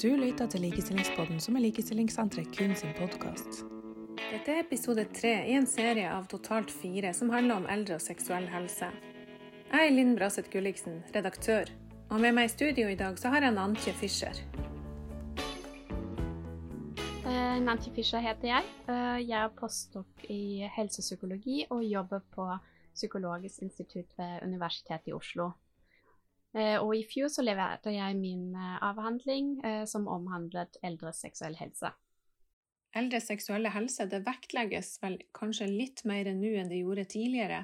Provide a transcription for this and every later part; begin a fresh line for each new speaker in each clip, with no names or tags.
Du lytter til Likestillingspodden, som er Likestillingssenteret kun sin podkast.
Dette er episode tre i en serie av totalt fire som handler om eldre og seksuell helse. Jeg er Linn Braseth Gulliksen, redaktør, og med meg i studio i dag så har jeg Nantje Fischer.
Nantje Nancy Fischer heter jeg. Uh, jeg er postdok i helsepsykologi og jobber på Psykologisk institutt ved Universitetet i Oslo. Uh, og i fjor så leverte jeg min avhandling som omhandlet eldres seksuell helse.
Eldres seksuelle helse det vektlegges vel kanskje litt mer nå enn det gjorde tidligere,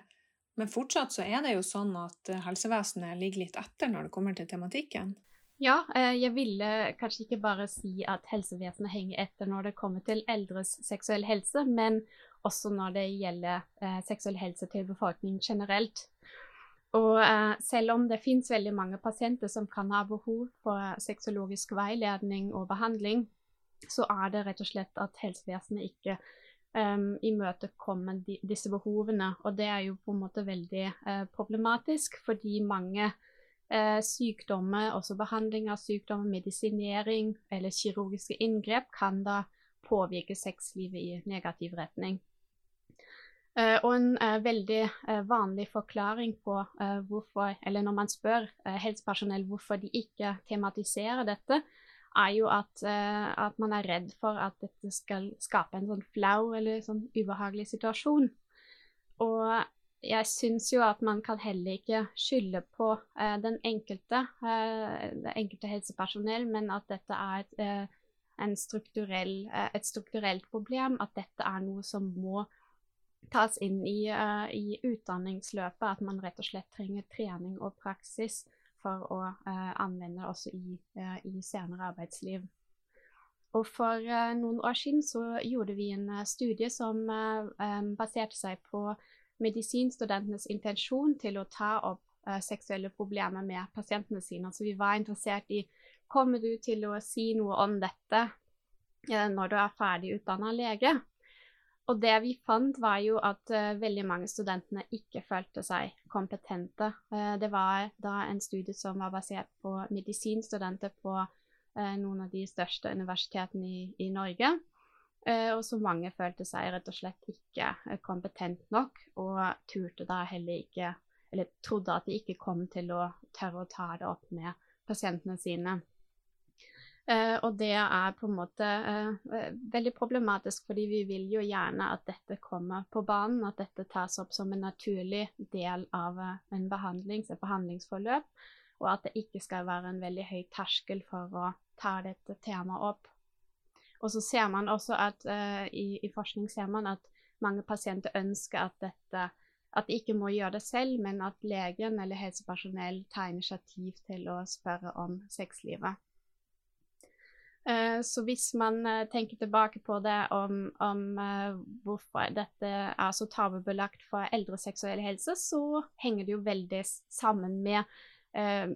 men fortsatt så er det jo sånn at helsevesenet ligger litt etter når det kommer til tematikken.
Ja, jeg ville kanskje ikke bare si at helsevesenet henger etter når det kommer til eldres seksuell helse, men også når det gjelder eh, seksuell helse til befolkningen generelt. Og eh, selv om det finnes veldig mange pasienter som kan ha behov for sexologisk veiledning og behandling, så er det rett og slett at helsevesenet ikke um, imøtekommer de, disse behovene. Og det er jo på en måte veldig eh, problematisk, fordi mange eh, sykdommer, også behandling av sykdommer, medisinering eller kirurgiske inngrep, kan da påvirke sexlivet i negativ retning. Uh, og en uh, veldig uh, vanlig forklaring på hvorfor, eller når man spør helsepersonell hvorfor de ikke tematiserer dette, er jo at, at, man er redd for at dette skal skape en sånn flau eller sånn ubehagelig situasjon. Og jeg syns jo at man kan heller ikke skylde på den enkelte, det enkelte helsepersonell, men at dette er et, strukturell, et strukturelt problem, at dette er noe som må tas inn i, uh, i, utdanningsløpet, at man rett og slett trenger trening og praksis for å uh, anvende det også i, uh, i, senere arbeidsliv. Og For noen år siden så gjorde vi en studie som um, baserte seg på medisinstudentenes intensjon til å ta opp seksuelle problemer med pasientene sine. Så vi var interessert i kommer du til å si noe om dette når du er ferdig utdanna lege. Og det vi fant, var jo at uh, veldig mange studentene ikke følte seg kompetente. Uh, det var da en studie som var basert på medisinstudenter på uh, noen av de største universitetene i, i Norge. og så mange følte seg rett og slett ikke kompetent nok, og turte da heller ikke Eller trodde at de ikke kom til å tørre å ta det opp med pasientene sine. Uh, og det er på en måte eh, veldig problematisk, fordi vi vil jo gjerne at dette kommer på banen, at dette tas opp som en naturlig del av uh, en behandlings, et behandlingsforløp, og at det ikke skal være en veldig høy terskel for å ta dette temaet opp. Og så ser man også at i, i, forskning ser man at mange pasienter ønsker at dette at de ikke må gjøre det selv, men at legen eller helsepersonell tar initiativ til å spørre om sexlivet. Eh, så hvis man eh, tenker tilbake på det om, om uh, hvorfor dette er så tabubelagt for eldre seksuell helse, så henger det jo veldig sammen med uh,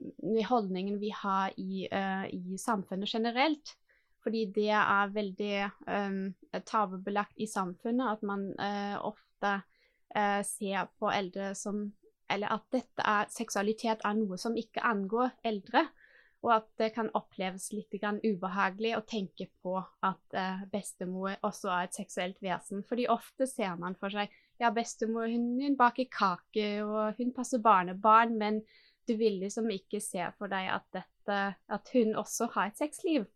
holdningen vi har i, uh, i, samfunnet generelt. Fordi det er veldig um, tabubelagt i samfunnet at man ofte ser på eldre som Eller at dette er, seksualitet er noe som ikke angår eldre og at det kan oppleves litt ubehagelig å tenke på at eh, bestemor også er et seksuelt vesen. Fordi ofte ser man for seg ja, bestemor hun, hun baker kake, og hun passer barnebarn, men du vil liksom ikke se for deg at, dette, at hun også har et sexliv.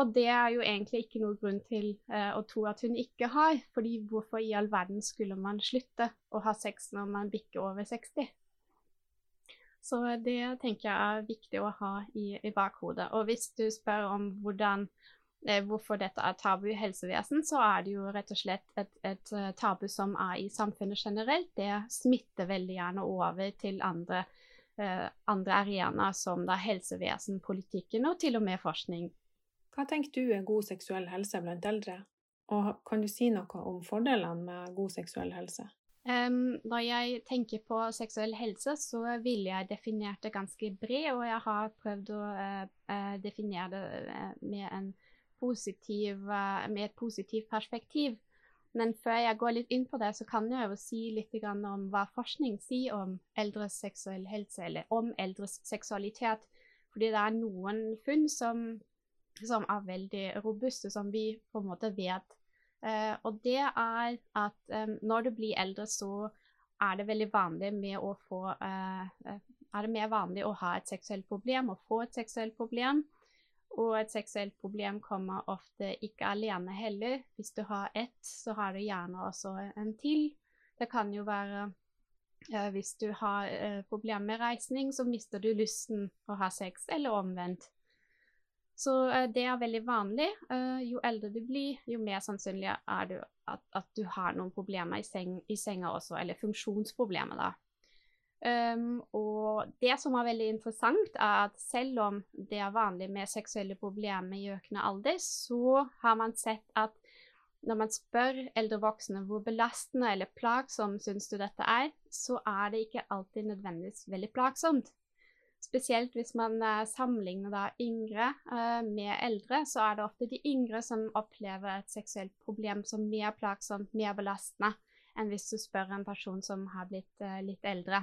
Og det er jo egentlig ikke noe grunn til eh, å tro at hun ikke har, fordi hvorfor i all verden skulle man slutte å ha sex når man bikker over 60? Så det tenker jeg er viktig å ha i, i bakhodet. Og hvis du spør om hvordan, eh, hvorfor dette er tabu i helsevesen, så er det jo rett og slett et, et uh, tabu som er i samfunnet generelt. Det smitter veldig gjerne over til andre, eh, andre arenaer som da helsevesen, politikken og til og med forskning.
Hva tenker du er god seksuell helse blant eldre? Og kan du si noe om fordelene med god seksuell helse?
Um, når jeg tenker på seksuell helse, så ville jeg definert det ganske bred, og jeg har prøvd å uh, definere det uh, med, positiv, uh, med, et positivt perspektiv. Men før jeg går litt inn på det, så kan jeg jo si litt om hva forskning sier om eldres seksuell helse, eller om eldres seksualitet. Fordi det er noen funn som som er veldig robuste, som vi på en måte vet. Uh, og det er at um, når du blir eldre, så er det veldig vanlig med å få uh, Er det mer vanlig å ha et seksuelt problem og få et seksuelt problem. Og et seksuelt problem kommer ofte ikke alene heller. Hvis du har ett, så har du gjerne også en til. Det kan jo være uh, hvis du har problemer med reisning, så mister du lysten å ha sex, eller omvendt. Så uh, det er veldig vanlig. Uh, jo eldre du blir, jo mer sannsynlig er du at, at, du har noen problemer i, seng, i, senga også, eller funksjonsproblemer, da. Um, og det som er veldig interessant, er at selv om det er vanlig med seksuelle problemer i økende alder, så har man sett at når man spør eldre voksne hvor belastende eller plagsom syns du dette er, så er det ikke alltid nødvendigvis veldig plagsomt. Spesielt hvis man uh, sammenligner da yngre uh, med eldre, så er det ofte de yngre som opplever et seksuelt problem som mer plagsomt, mer belastende, enn hvis du spør en person som har blitt uh, litt eldre.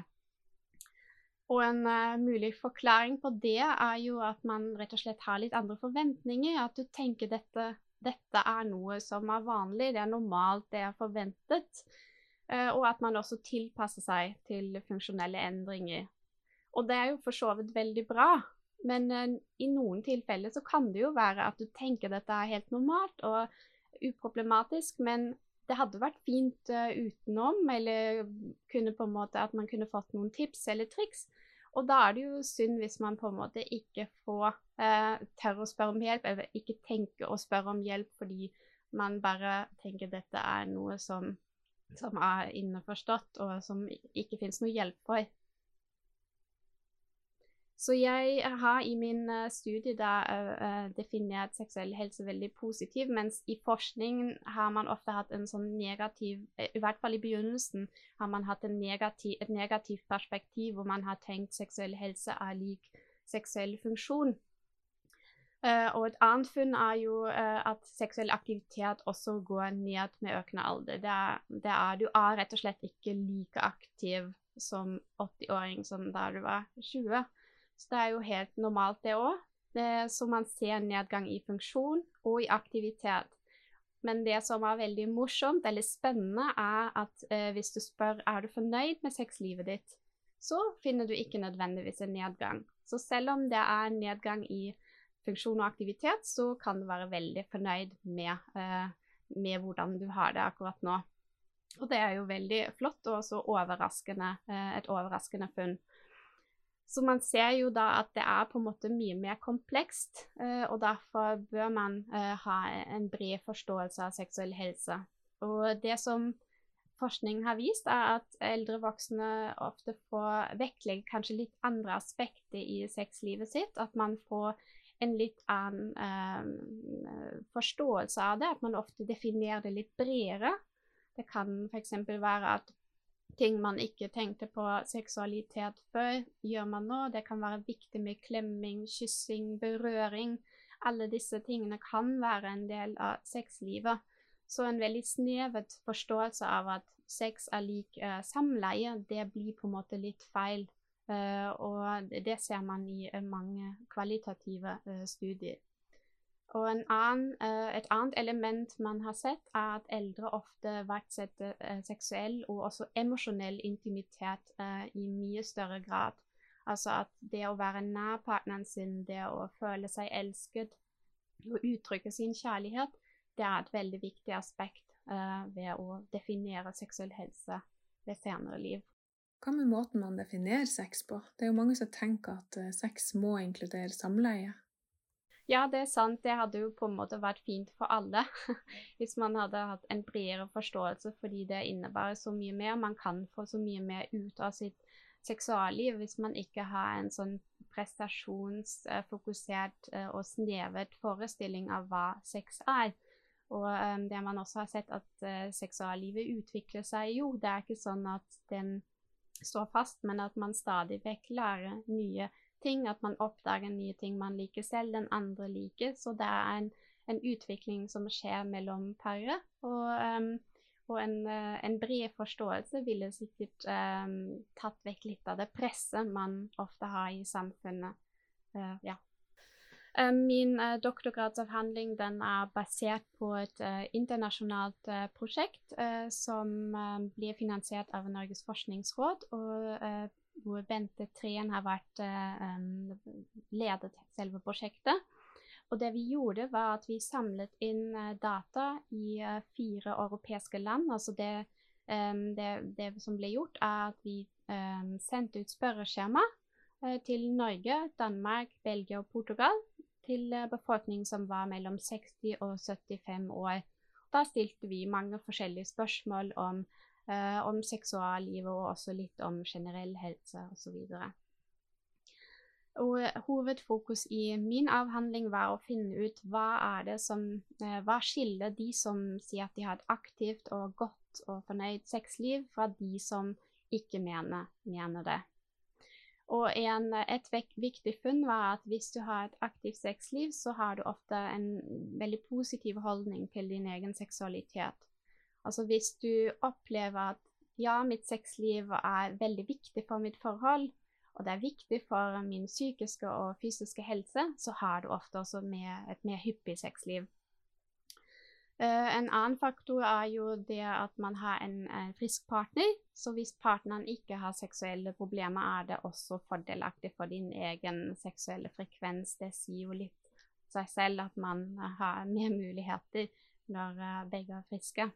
Og en mulig forklaring på det er jo at man rett og slett har litt andre forventninger. At du tenker dette, dette er noe som er vanlig, det er normalt, det er forventet. og at man også tilpasser seg til funksjonelle endringer. Og det er jo for så vidt veldig bra, men uh, i noen tilfeller så kan det jo være at du tenker dette er helt normalt og uproblematisk, men det hadde vært fint uh, utenom, eller kunne på en måte at man kunne fått noen tips eller triks. Og da er det jo synd hvis man på en måte ikke får uh, tør å spørre om hjelp, eller ikke tenker å spørre om hjelp fordi man bare tenker dette er noe som, som er innforstått, og som ikke finnes noe hjelp for. Så jeg har i min uh, studie da uh, definert seksuell helse veldig positiv, mens i forskning har man ofte hatt en sånn negativ I hvert fall i begynnelsen har man hatt negativ, et negativt perspektiv hvor man har tenkt seksuell helse er lik seksuell funksjon. Uh, og et annet funn er jo at seksuell aktivitet også går ned med økende alder. Det er, det er, du er rett og slett ikke like aktiv som 80-åring som da du var 20. Så det er jo helt normalt, det òg. Så man ser nedgang i funksjon og i aktivitet. Men det som er veldig morsomt eller spennende, er at eh, hvis du spør er du fornøyd med sexlivet ditt, så finner du ikke nødvendigvis en nedgang. Så selv om det er nedgang i funksjon og aktivitet, så kan du være veldig fornøyd med, eh, med hvordan du har det akkurat nå. Og det er jo veldig flott og også overraskende, eh, et overraskende funn. Så man ser jo da at det er på en måte mye mer komplekst, eh, og derfor bør man eh, ha en bred forståelse av seksuell helse. Og det som forskning har vist, er at eldre voksne ofte får vektlegge kanskje litt andre aspekter i sexlivet sitt. At man får en litt annen eh, forståelse av det, at man ofte definerer det litt bredere. Det kan f.eks. være at ting man ikke tenkte på seksualitet før, gjør man nå. Det kan være viktig med klemming, kyssing, berøring. Alle disse tingene kan være en del av sexlivet. Så en veldig snevet forståelse av at sex er lik uh, samleie, det blir på en måte litt feil. Uh, og det ser man i uh, mange kvalitative studier. Og annen, uh, et annet element man har sett, er at eldre ofte verdsetter uh, seksuell og også emosjonell intimitet uh, i mye større grad. Altså at det å være nær partneren sin, det å føle seg elsket og uttrykke sin kjærlighet, det er et veldig viktig aspekt ved å definere seksuell helse ved senere liv.
Hva med måten man definerer sex på? Det er jo mange som tenker at sex må inkludere samleie.
Ja, det er sant. Det hadde jo på en måte vært fint for alle hvis man hadde hatt en bredere forståelse, fordi det innebærer så mye mer. Man kan få så mye mer ut av sitt seksualliv hvis man ikke har en sånn prestasjonsfokusert eh, og snevet forestilling av hva sex er. Og um, det man også har sett, at uh, seksuallivet utvikler seg jo. Det er ikke sånn at den står fast, men at man stadig vekk lærer nye ting, at man oppdager nye ting man liker selv, den andre liker. Så det er en, en utvikling som skjer mellom paret. Og, um, og en, uh, en, bred forståelse ville sikkert um, tatt vekk litt av det presset man ofte har i samfunnet. Uh, ja. Eh, min uh, doktorgradsavhandling er basert på et uh, internasjonalt uh, prosjekt som blir finansiert av Norges forskningsråd, og hvor Bente Treen har vært um, ledet selve prosjektet. Og det vi gjorde, var at vi samlet inn data i fire europeiske land. Altså det, um, det, det, som ble gjort, er at vi um, sendte ut spørreskjema til Norge, Danmark, Belgia og Portugal til befolkningen som var mellom 60 og 75 år. Da stilte vi mange forskjellige spørsmål om, uh, om seksuallivet og også litt om generell helse osv. Og eh, hovedfokus i min avhandling var å finne ut hva som uh, hva skiller de som sier at de har et aktivt og godt og fornøyd sexliv, fra de som ikke mener, mener det. Og en, et viktig funn var at hvis du har et aktivt sexliv, så har du ofte en veldig positiv holdning til din egen seksualitet. Altså hvis du opplever at ja, mitt sexliv er veldig viktig for mitt forhold, og det er viktig for min psykiske og fysiske helse, så har du ofte også et mer hyppig sexliv. Uh, en annen faktor er jo det at man har en, en, frisk partner. Så hvis partneren ikke har seksuelle problemer, er det også fordelaktig for din egen seksuelle frekvens. Det sier jo litt seg selv at man har mer muligheter når uh, begge er friske.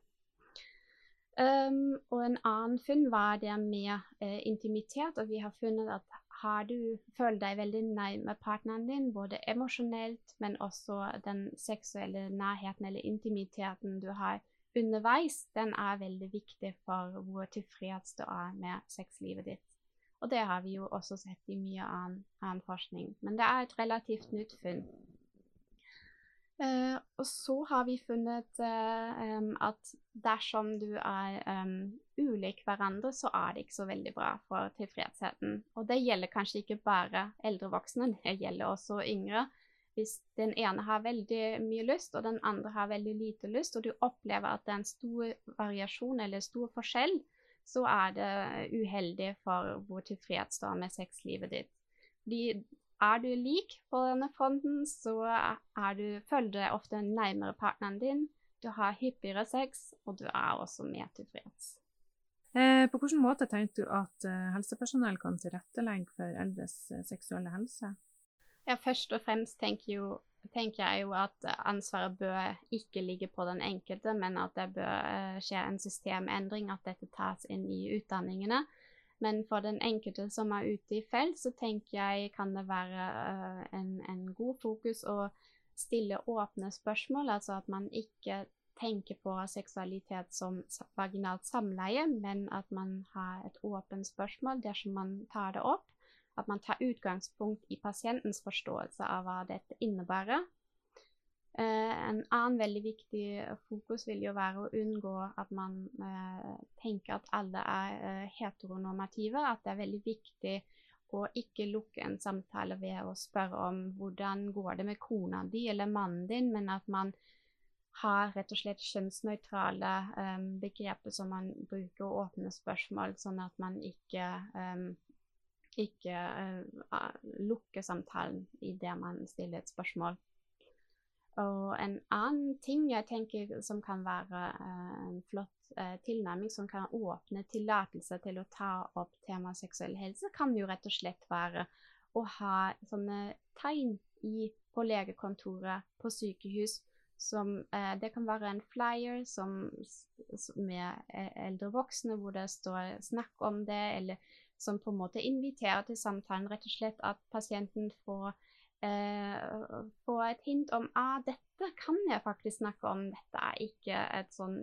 Um, og en annen funn var det med uh, intimitet, og vi har funnet at har du følt deg veldig nærme partneren din, både emosjonelt, men også den seksuelle nærheten eller intimiteten du har underveis, den er veldig viktig for hvor tilfreds du er med sexlivet ditt. Og det har vi jo også sett i mye annen, annen forskning. Men det er et relativt nytt funn. Uh, og så har vi funnet uh, um, at dersom du er um, ulik hverandre, så er det ikke så veldig bra for tilfredsheten. Og det gjelder kanskje ikke bare eldre voksne, det gjelder også yngre. Hvis den ene har veldig mye lyst, og den andre har veldig lite lyst, og du opplever at det er en stor variasjon eller stor forskjell, så er det uheldig for hvor tilfreds du er med sexlivet ditt. Fordi er du lik på denne fronten, så du, føler du deg ofte nærmere partneren din. Du har hyppigere sex, og du er også mer tilfreds.
Eh, på hvilken måte tenker du at eh, helsepersonell kan tilrettelegge for eldres eh, seksuelle helse?
Ja, først og fremst tenker, jo, tenker, jeg jo at ansvaret bør ikke ligge på den enkelte, men at det bør skje en systemendring, at dette tas inn i utdanningene. Men for den enkelte som er ute i felt, så tenker jeg kan det være uh, en, en, god fokus å stille åpne spørsmål, altså at man ikke tenker på seksualitet som vaginalt samleie, men at man har et åpent spørsmål dersom man tar det opp. At man tar utgangspunkt i pasientens forståelse av hva dette innebærer, Eh, en annen veldig viktig fokus vil jo være å unngå at man eh, tenker at alle er eh, heteronormative. At det er veldig viktig å ikke lukke en samtale ved å spørre om hvordan går det med kona di eller mannen din, men at man har rett og slett kjønnsnøytrale um, begreper som man bruker å åpne spørsmål, sånn at man ikke, um, ikke uh, lukker samtalen idet man stiller et spørsmål. Og en annen ting jeg tenker som kan være uh, en flott uh, tilnærming, som kan åpne tillatelse til å ta opp temaet seksuell helse, kan jo rett og slett være å ha sånne tegn i, på legekontoret, på sykehus, som eh, Det kan være en flyer som, med eldre voksne hvor det står 'snakk om det', eller som på en måte inviterer til samtalen. Rett og slett at pasienten får eh, få et hint om ah, dette kan jeg faktisk snakke om, dette er ikke et sånn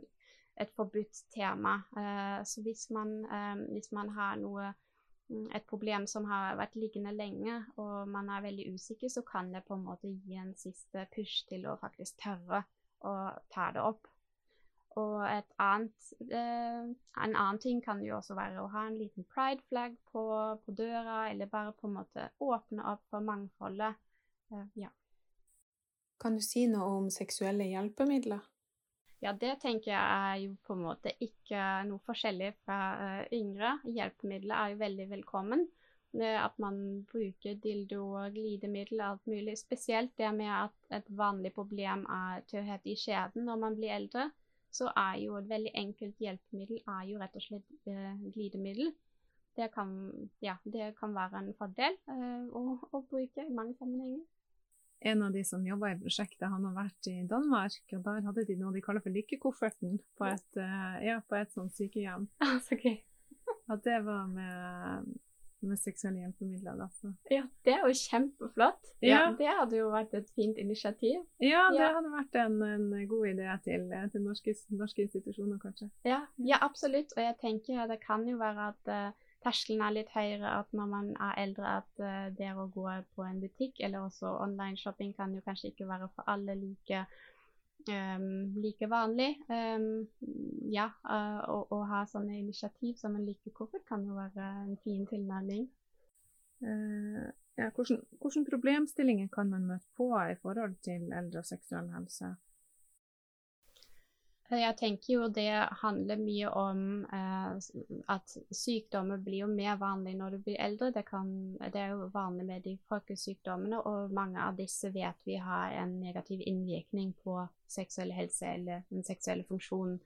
et forbudt tema. Eh, så hvis man, eh, hvis man har noe mm, et problem som har vært liggende lenge, og man er veldig usikker, så kan det på en måte gi en siste push til å faktisk tørre å ta det opp. Og annet, eh, en annen ting kan jo også være å ha en liten pride-flagg på, på, døra, eller bare på en måte åpne opp for mangfoldet. Eh, ja.
Kan du si noe om seksuelle hjelpemidler?
Ja, det tenker jeg er jo på en måte ikke noe forskjellig fra uh, yngre. Hjelpemidler er jo veldig velkommen. At man bruker dildoer, glidemiddel, alt mulig. Spesielt det med at et vanlig problem er tørrhet i skjeden når man blir eldre. Så er jo et veldig enkelt hjelpemiddel er jo rett og slett eh, glidemiddel. Det kan, ja, det kan være en fordel eh, å, å bruke i mange sammenhenger
en av de som jobba i prosjektet, han har vært i Danmark, og der hadde de noe de kaller for lykkekofferten på et, uh, ja, på et sånt sykehjem.
Ah, så gøy.
At det var med, med seksuelle hjelpemidler. Da.
Ja, det er jo kjempeflott. Ja. ja. Det hadde jo vært et fint initiativ.
Ja, det ja. hadde vært en, en, god idé til, til norske, norske, institusjoner, kanskje.
Ja, ja, absolutt. Og jeg tenker det kan jo være at uh, terskelen er litt høyere at når man er eldre, at uh, det å gå på en butikk eller også online-shopping kan jo kanskje ikke være for alle like, um, like vanlig. Um, ja, uh, å, å, ha sånne initiativ som en lykkekoffer kan jo være en fin tilnærming.
Uh, ja, hvordan problemstillinger kan man møte på i forhold til eldre og seksuell helse?
Jeg tenker jo det handler mye om eh, at sykdommer blir jo mer vanlig når du blir eldre. Det, kan, det, er jo vanlig med de folkesykdommene, og mange av disse vet vi har en negativ innvirkning på seksuell helse eller den seksuelle funksjonen.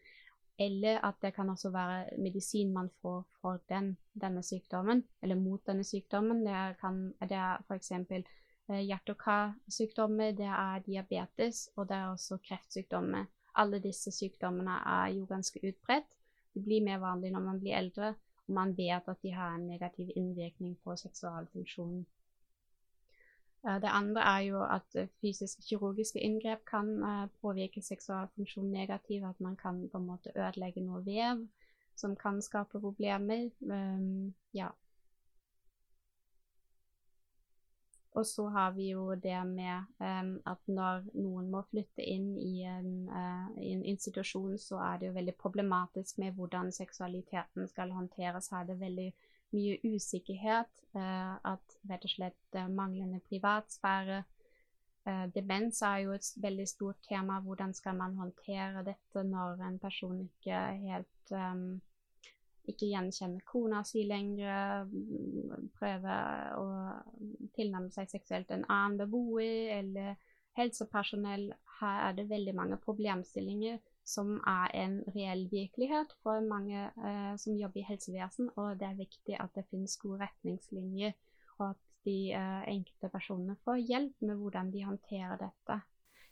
Eller at det kan også være medisin man får for den, denne sykdommen, eller mot denne sykdommen. Det, kan, det er f.eks. Eh, hjerte- og karsykdommer, det er diabetes, og det er også kreftsykdommer alle disse sykdommene er jo ganske utbredt. De blir mer vanlige når man blir eldre, og man vet at de har en negativ innvirkning på seksualfunksjonen. Eh, det andre er jo at fysiske kirurgiske inngrep kan eh, påvirke seksualfunksjonen negativt. At man kan på en måte ødelegge noe vev som kan skape problemer. Um, ja, Og så har vi jo det med um, at når noen må flytte inn i en, uh, i en, institusjon, så er det jo veldig problematisk med hvordan seksualiteten skal håndteres. Her er det veldig mye usikkerhet. Uh, at rett og slett uh, manglende privatsfære. demens er jo et veldig stort tema. Hvordan skal man håndtere dette når en person ikke helt um, ikke gjenkjenne kona si lenger, prøve å tilnærme seg seksuelt en annen beboer eller helsepersonell. Her er det veldig mange problemstillinger som er en reell virkelighet for mange eh, som jobber i helsevesen, og det er viktig at det finnes gode retningslinjer, og at de eh, enkelte personene får hjelp med hvordan de håndterer dette.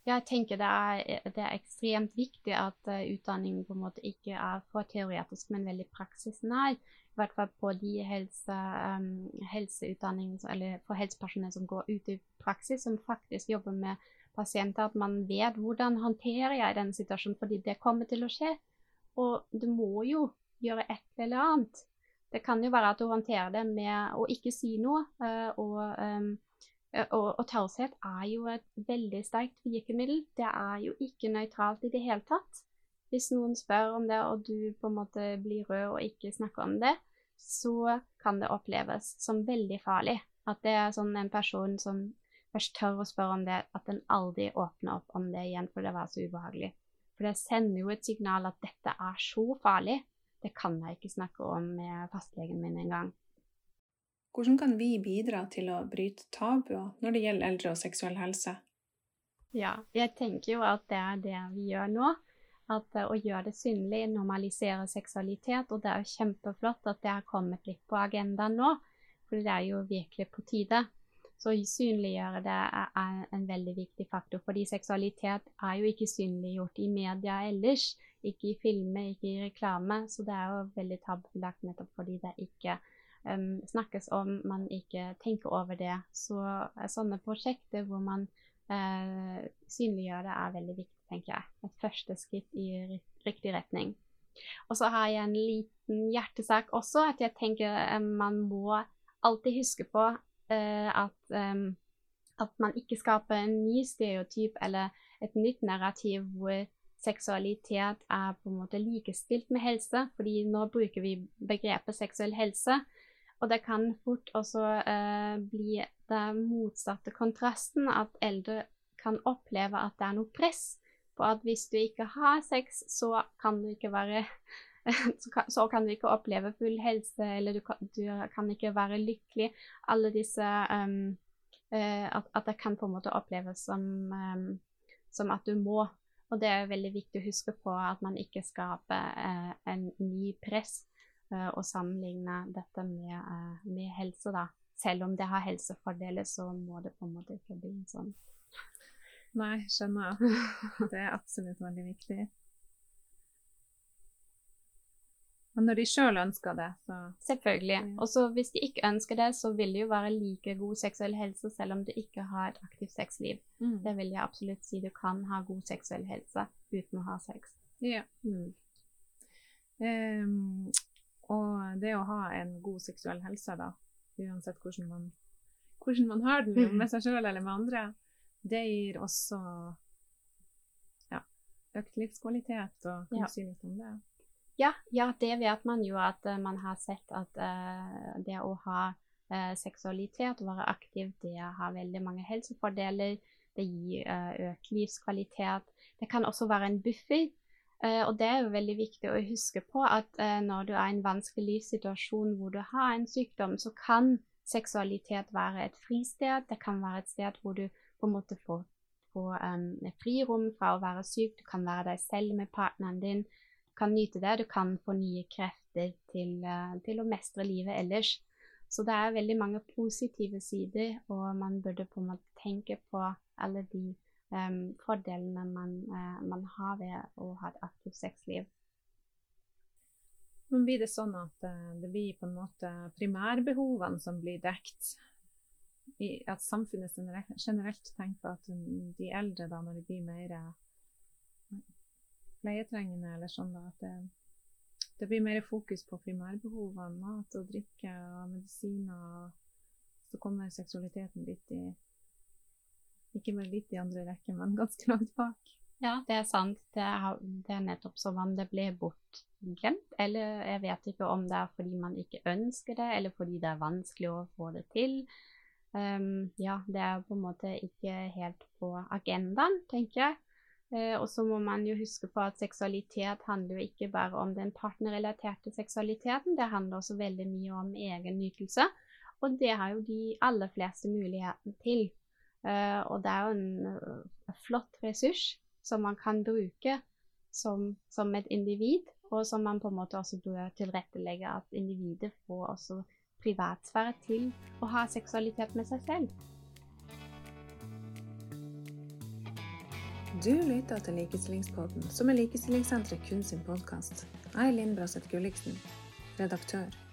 Jeg tenker det er, det er, ekstremt viktig at uh, utdanningen på en måte ikke er for teoretisk, men veldig praksisnær. I hvert fall på de helse, um, helseutdanningene, eller for helsepersonell som går ut i praksis, som faktisk jobber med pasienter, at man vet hvordan håndterer jeg denne situasjonen, fordi det kommer til å skje. Og du må jo gjøre et eller annet. Det kan jo være at du håndterer det med å ikke si noe, uh, og um, Eh, og, og taushet er jo et veldig sterkt virkemiddel. Det er jo ikke nøytralt i det hele tatt. Hvis noen spør om det, og du på en måte blir rød og ikke snakker om det, så kan det oppleves som veldig farlig. At det er sånn en person som først tør å spørre om det, at den aldri åpner opp om det igjen, for det var så ubehagelig. For det sender jo et signal at dette er så farlig. Det kan jeg ikke snakke om med fastlegen min engang.
Hvordan kan vi bidra til å bryte tabuer når det gjelder eldre og seksuell helse?
Ja, jeg tenker jo at det er det vi gjør nå. At uh, Å gjøre det synlig, normalisere seksualitet. Og det er jo kjempeflott at det har kommet litt på agendaen nå. For det er jo virkelig på tide. Så synliggjøre det er en veldig viktig faktor. Fordi seksualitet er jo ikke synliggjort i media ellers. Ikke i filmer, ikke i reklame. Så det er jo veldig tabubelagt nettopp fordi det ikke er um, snakkes om, man ikke tenker over det. Så uh, sånne prosjekter hvor man uh, synliggjør det, er veldig viktig, tenker jeg. Et første skritt i riktig retning. Og så har jeg en liten hjertesak også, at jeg tenker um, man må alltid huske på uh, at, um, at man ikke skaper en ny stereotyp eller et nytt narrativ hvor seksualitet er på en måte likestilt med helse. fordi nå bruker vi begrepet seksuell helse, og det kan fort også eh, bli den motsatte kontrasten, at eldre kan oppleve at det er noe press på at hvis du ikke har sex, så kan du ikke være så kan, så kan, du ikke oppleve full helse, eller du kan, du kan ikke være lykkelig. Alle disse um, uh, at, at, det kan på en måte oppleves som, um, som, at du må. Og det er veldig viktig å huske på at man ikke skaper uh, en ny press og sammenligne dette med, med helse, da. Selv om det har helsefordeler, så må det på en måte ikke bli sånn.
Nei, skjønner. Det er absolutt veldig viktig. Men når de sjøl ønsker det, så
Selvfølgelig. Og så hvis de ikke ønsker det, så vil det jo være like god seksuell helse selv om du ikke har et aktivt sexliv. Mm. Det vil jeg absolutt si. Du kan ha god seksuell helse uten å ha sex.
Ja. Mm. Um, og det å ha en god seksuell helse, da, uansett hvordan man, hvordan man har den, med seg sjøl eller med andre, det gir også ja, økt livskvalitet. og Kan ja. du si litt om det?
Ja, ja, det vet man jo at uh, man har sett at uh, det å ha uh, seksualitet og være aktiv, det har veldig mange helsefordeler. Det gir økt livskvalitet. Det kan også være en buffer. Og det er jo veldig viktig å huske på at når du er i en vanskelig livssituasjon hvor du har en sykdom, så kan seksualitet være et fristed. Det kan være et sted hvor du på en måte får, får um, frirom fra å være syk. Du kan være deg selv med partneren din. Du kan nyte det. Du kan få nye krefter til, uh, til å mestre livet ellers. Så det er veldig mange positive sider, og man burde på en måte tenke på alle de um, fordelene man, uh, man, har ved å ha et aktivt sexliv.
Men blir det sånn at uh, det blir på en måte primærbehovene som blir dekt? i, at samfunnet generelt tenker at de eldre, da, når de blir mer pleietrengende eller sånn, da, at det, det, blir mer fokus på primærbehovene, mat og drikke og medisiner. Så kommer seksualiteten litt i Ikke med litt i andre rekke, men ganske langt bak.
Ja, det er sant. Det er, det er nettopp som om det blir bortglemt. Eller jeg vet ikke om det er fordi man ikke ønsker det, eller fordi det er vanskelig å få det til. Um, ja, det er på en måte ikke helt på agendaen, tenker jeg. Uh, og så må man jo huske på at seksualitet handler jo ikke bare om den partnerrelaterte seksualiteten, det handler også veldig mye om egen nytelse. Og det har jo de aller fleste muligheten til. Uh, og det er jo en uh, flott ressurs som man kan bruke som, som, et individ, og som man på en måte også bør tilrettelegge at individet får også privatsfære til å ha seksualitet med seg selv.
Du lytter til Likestillingspodden, som er Likestillingssenteret kun sin podkast. Jeg er Linn Braseth Gulliksen, redaktør.